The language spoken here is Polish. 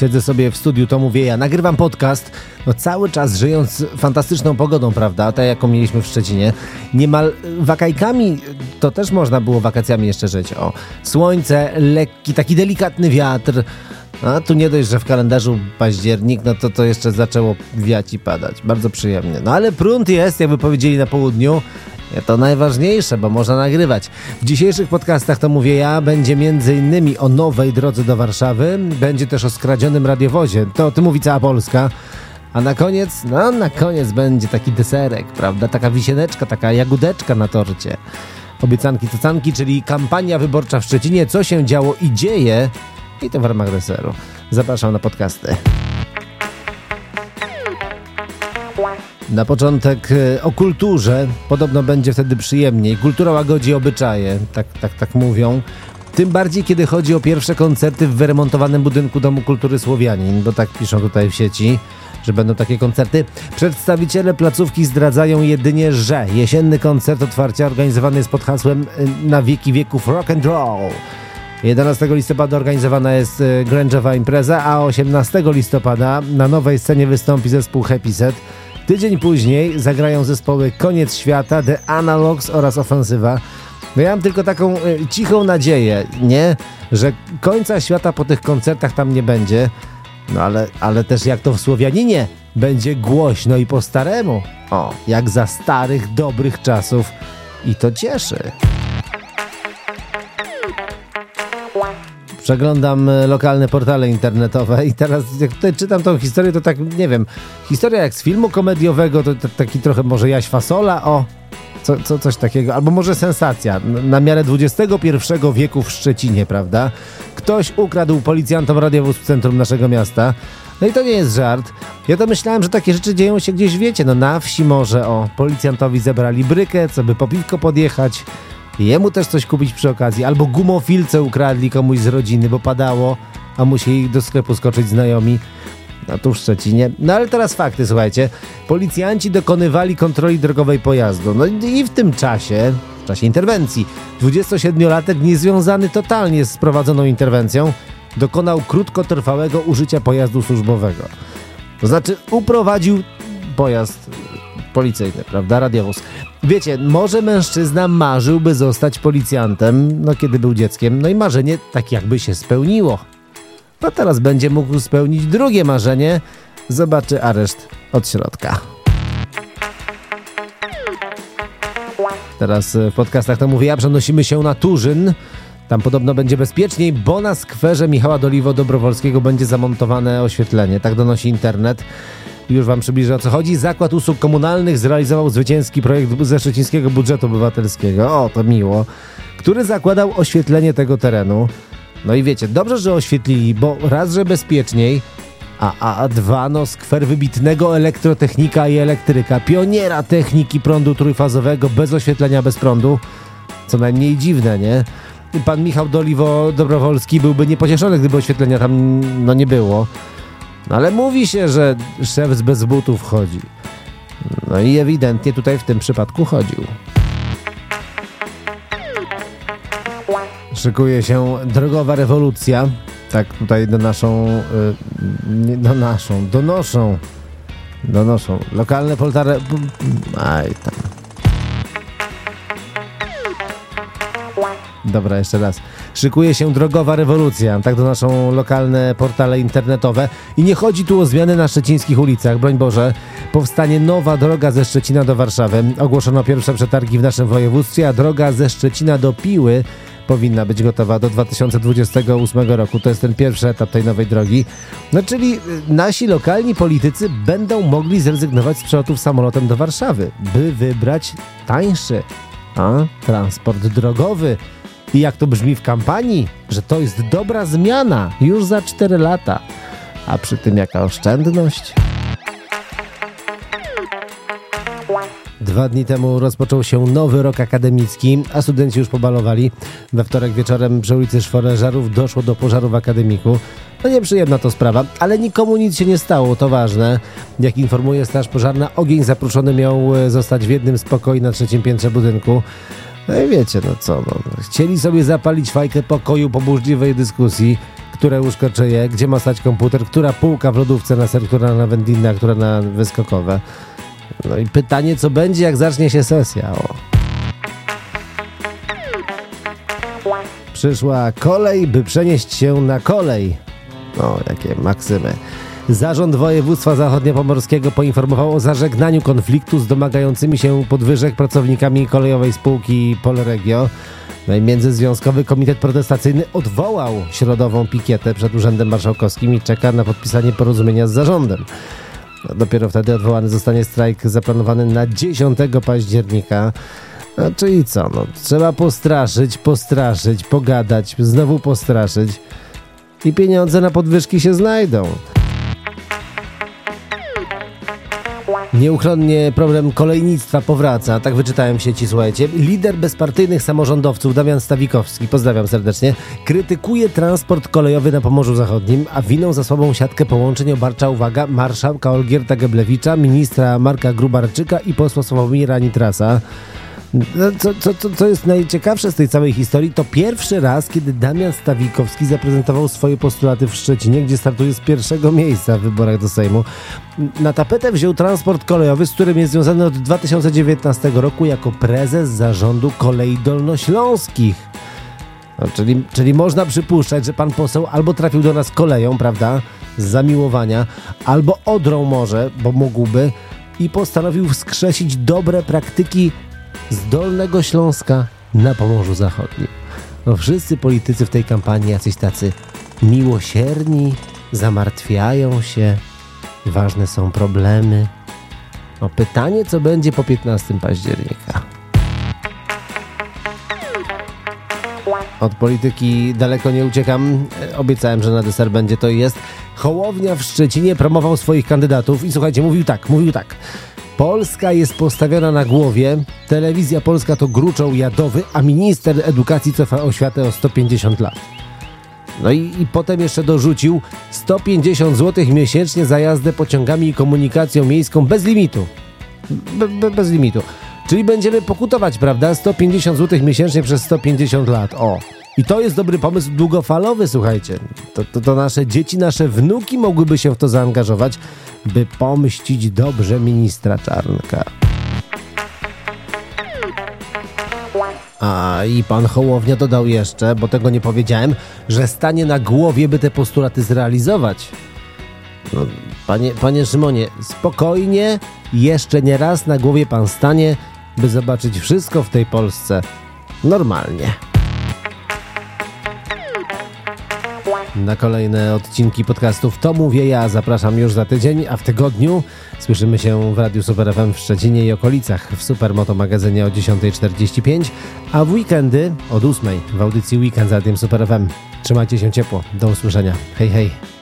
siedzę sobie w studiu, to mówię ja, nagrywam podcast, no cały czas żyjąc fantastyczną pogodą, prawda, tak jaką mieliśmy w Szczecinie. Niemal wakajkami, to też można było wakacjami jeszcze żyć, o. Słońce, lekki, taki delikatny wiatr, a tu nie dość, że w kalendarzu październik, no to to jeszcze zaczęło wiać i padać. Bardzo przyjemnie. No ale prąd jest, jakby powiedzieli na południu. To najważniejsze, bo można nagrywać. W dzisiejszych podcastach to mówię ja, będzie innymi o nowej drodze do Warszawy, będzie też o skradzionym radiowozie. To o tym mówi cała Polska. A na koniec, no na koniec będzie taki deserek, prawda? Taka wisieneczka, taka jagódeczka na torcie. Obiecanki cacanki, czyli kampania wyborcza w Szczecinie, co się działo i dzieje i to w ramach deseru. Zapraszam na podcasty. Na początek e, o kulturze. Podobno będzie wtedy przyjemniej. Kultura łagodzi obyczaje, tak, tak, tak mówią. Tym bardziej, kiedy chodzi o pierwsze koncerty w wyremontowanym budynku Domu Kultury Słowianin, bo tak piszą tutaj w sieci, że będą takie koncerty. Przedstawiciele placówki zdradzają jedynie, że jesienny koncert otwarcia organizowany jest pod hasłem e, Na wieki wieków rock and roll. 11 listopada organizowana jest e, grunge'owa impreza, a 18 listopada na nowej scenie wystąpi zespół Happy Set. Tydzień później zagrają zespoły Koniec Świata, The Analogs oraz Ofensywa. No ja mam tylko taką y, cichą nadzieję, nie? Że końca świata po tych koncertach tam nie będzie. No ale, ale też jak to w Słowianinie będzie głośno i po staremu. O, jak za starych, dobrych czasów. I to cieszy. Przeglądam e, lokalne portale internetowe i teraz jak tutaj czytam tą historię, to tak, nie wiem, historia jak z filmu komediowego, to, to taki trochę może Jaś Fasola, o, co, co, coś takiego, albo może sensacja, na miarę XXI wieku w Szczecinie, prawda? Ktoś ukradł policjantom radiowóz w centrum naszego miasta, no i to nie jest żart. Ja to myślałem, że takie rzeczy dzieją się gdzieś, wiecie, no na wsi może, o, policjantowi zebrali brykę, co by po piwko podjechać, jemu też coś kupić przy okazji, albo gumofilce ukradli komuś z rodziny, bo padało, a musieli do sklepu skoczyć znajomi. No tu w Szczecinie. No ale teraz fakty, słuchajcie. Policjanci dokonywali kontroli drogowej pojazdu. No i w tym czasie, w czasie interwencji, 27-latek niezwiązany totalnie z prowadzoną interwencją dokonał krótkotrwałego użycia pojazdu służbowego. To znaczy uprowadził pojazd policyjny, prawda? Radiowóz. Wiecie, może mężczyzna marzyłby zostać policjantem, no kiedy był dzieckiem, no i marzenie tak jakby się spełniło. No teraz będzie mógł spełnić drugie marzenie, zobaczy areszt od środka. Teraz w podcastach to mówię ja, przenosimy się na Turzyn. Tam podobno będzie bezpieczniej, bo na skwerze Michała Doliwo-Dobrowolskiego będzie zamontowane oświetlenie. Tak donosi internet. Już Wam przybliżę o co chodzi. Zakład Usług Komunalnych zrealizował zwycięski projekt ze szczecińskiego budżetu obywatelskiego. O, to miło. Który zakładał oświetlenie tego terenu. No i wiecie, dobrze, że oświetlili, bo raz, że bezpieczniej, a, a, a dwa, no skwer wybitnego elektrotechnika i elektryka, pioniera techniki prądu trójfazowego bez oświetlenia, bez prądu. Co najmniej dziwne, nie? Pan Michał Doliwo-Dobrowolski byłby niepocieszony, gdyby oświetlenia tam no nie było. No ale mówi się, że szef z bez butów chodzi. No i ewidentnie tutaj w tym przypadku chodził. Szykuje się drogowa rewolucja. Tak tutaj do naszą, yy, do naszą, donoszą, donoszą. Lokalne poltare... Aj tam. Dobra, jeszcze raz. Szykuje się drogowa rewolucja, tak to naszą lokalne portale internetowe. I nie chodzi tu o zmiany na szczecińskich ulicach, broń Boże. Powstanie nowa droga ze Szczecina do Warszawy. Ogłoszono pierwsze przetargi w naszym województwie, a droga ze Szczecina do Piły powinna być gotowa do 2028 roku. To jest ten pierwszy etap tej nowej drogi. No czyli y, nasi lokalni politycy będą mogli zrezygnować z przelotów samolotem do Warszawy, by wybrać tańszy a, transport drogowy. I jak to brzmi w kampanii, że to jest dobra zmiana już za 4 lata. A przy tym jaka oszczędność? Dwa dni temu rozpoczął się nowy rok akademicki, a studenci już pobalowali. We wtorek wieczorem przy ulicy Szworeżarów doszło do pożaru w akademiku. No nieprzyjemna to sprawa, ale nikomu nic się nie stało, to ważne. Jak informuje Straż Pożarna, ogień zapruszony miał e, zostać w jednym z pokoi na trzecim piętrze budynku. No i wiecie, no co, no, chcieli sobie zapalić fajkę pokoju po burzliwej dyskusji, które łóżko czyje, gdzie ma stać komputer, która półka w lodówce na ser, która na wędlinę, która na wyskokowe. No i pytanie, co będzie, jak zacznie się sesja. O. Przyszła kolej, by przenieść się na kolej. No, jakie maksymy. Zarząd Województwa Zachodniopomorskiego poinformował o zażegnaniu konfliktu z domagającymi się podwyżek pracownikami kolejowej spółki Polregio. No i Międzyzwiązkowy Komitet Protestacyjny odwołał środową pikietę przed Urzędem Marszałkowskim i czeka na podpisanie porozumienia z zarządem. No, dopiero wtedy odwołany zostanie strajk zaplanowany na 10 października. No, czyli co? No, trzeba postraszyć, postraszyć, pogadać, znowu postraszyć i pieniądze na podwyżki się znajdą. Nieuchronnie problem kolejnictwa powraca, tak wyczytałem w sieci, słuchajcie. Lider bezpartyjnych samorządowców Damian Stawikowski, pozdrawiam serdecznie, krytykuje transport kolejowy na Pomorzu Zachodnim, a winą za słabą siatkę połączeń obarcza, uwaga, marszałka Olgierta Geblewicza, ministra Marka Grubarczyka i posła Sławomira Nitrasa. No, co, co, co, co jest najciekawsze z tej całej historii, to pierwszy raz, kiedy Damian Stawikowski zaprezentował swoje postulaty w Szczecinie, gdzie startuje z pierwszego miejsca w wyborach do Sejmu. Na tapetę wziął transport kolejowy, z którym jest związany od 2019 roku jako prezes zarządu kolei dolnośląskich. No, czyli, czyli można przypuszczać, że pan poseł albo trafił do nas koleją, prawda, z zamiłowania, albo odrą może, bo mógłby, i postanowił wskrzesić dobre praktyki z Dolnego Śląska na Pomorzu Zachodnim. No, wszyscy politycy w tej kampanii jacyś tacy miłosierni, zamartwiają się, ważne są problemy. No, pytanie, co będzie po 15 października. Od polityki daleko nie uciekam. Obiecałem, że na deser będzie to i jest. Hołownia w Szczecinie promował swoich kandydatów i słuchajcie, mówił tak, mówił tak. Polska jest postawiona na głowie, telewizja polska to gruczoł jadowy, a minister edukacji cofa oświatę o 150 lat. No i, i potem jeszcze dorzucił 150 zł miesięcznie za jazdę pociągami i komunikacją miejską bez limitu. Be, be, bez limitu. Czyli będziemy pokutować, prawda? 150 zł miesięcznie przez 150 lat. O. I to jest dobry pomysł długofalowy, słuchajcie. To, to, to nasze dzieci, nasze wnuki mogłyby się w to zaangażować, by pomścić dobrze ministra Czarnka. A i pan Hołownia dodał jeszcze, bo tego nie powiedziałem, że stanie na głowie, by te postulaty zrealizować. No, panie, panie Szymonie, spokojnie, jeszcze nie raz na głowie pan stanie, by zobaczyć wszystko w tej Polsce normalnie. Na kolejne odcinki podcastów to mówię ja. Zapraszam już za tydzień, a w tygodniu słyszymy się w Radiu Super FM w Szczecinie i okolicach w Supermoto magazynie o 10.45, a w weekendy od 8.00 w audycji Weekend z Radiem Super FM. Trzymajcie się ciepło. Do usłyszenia. Hej, hej.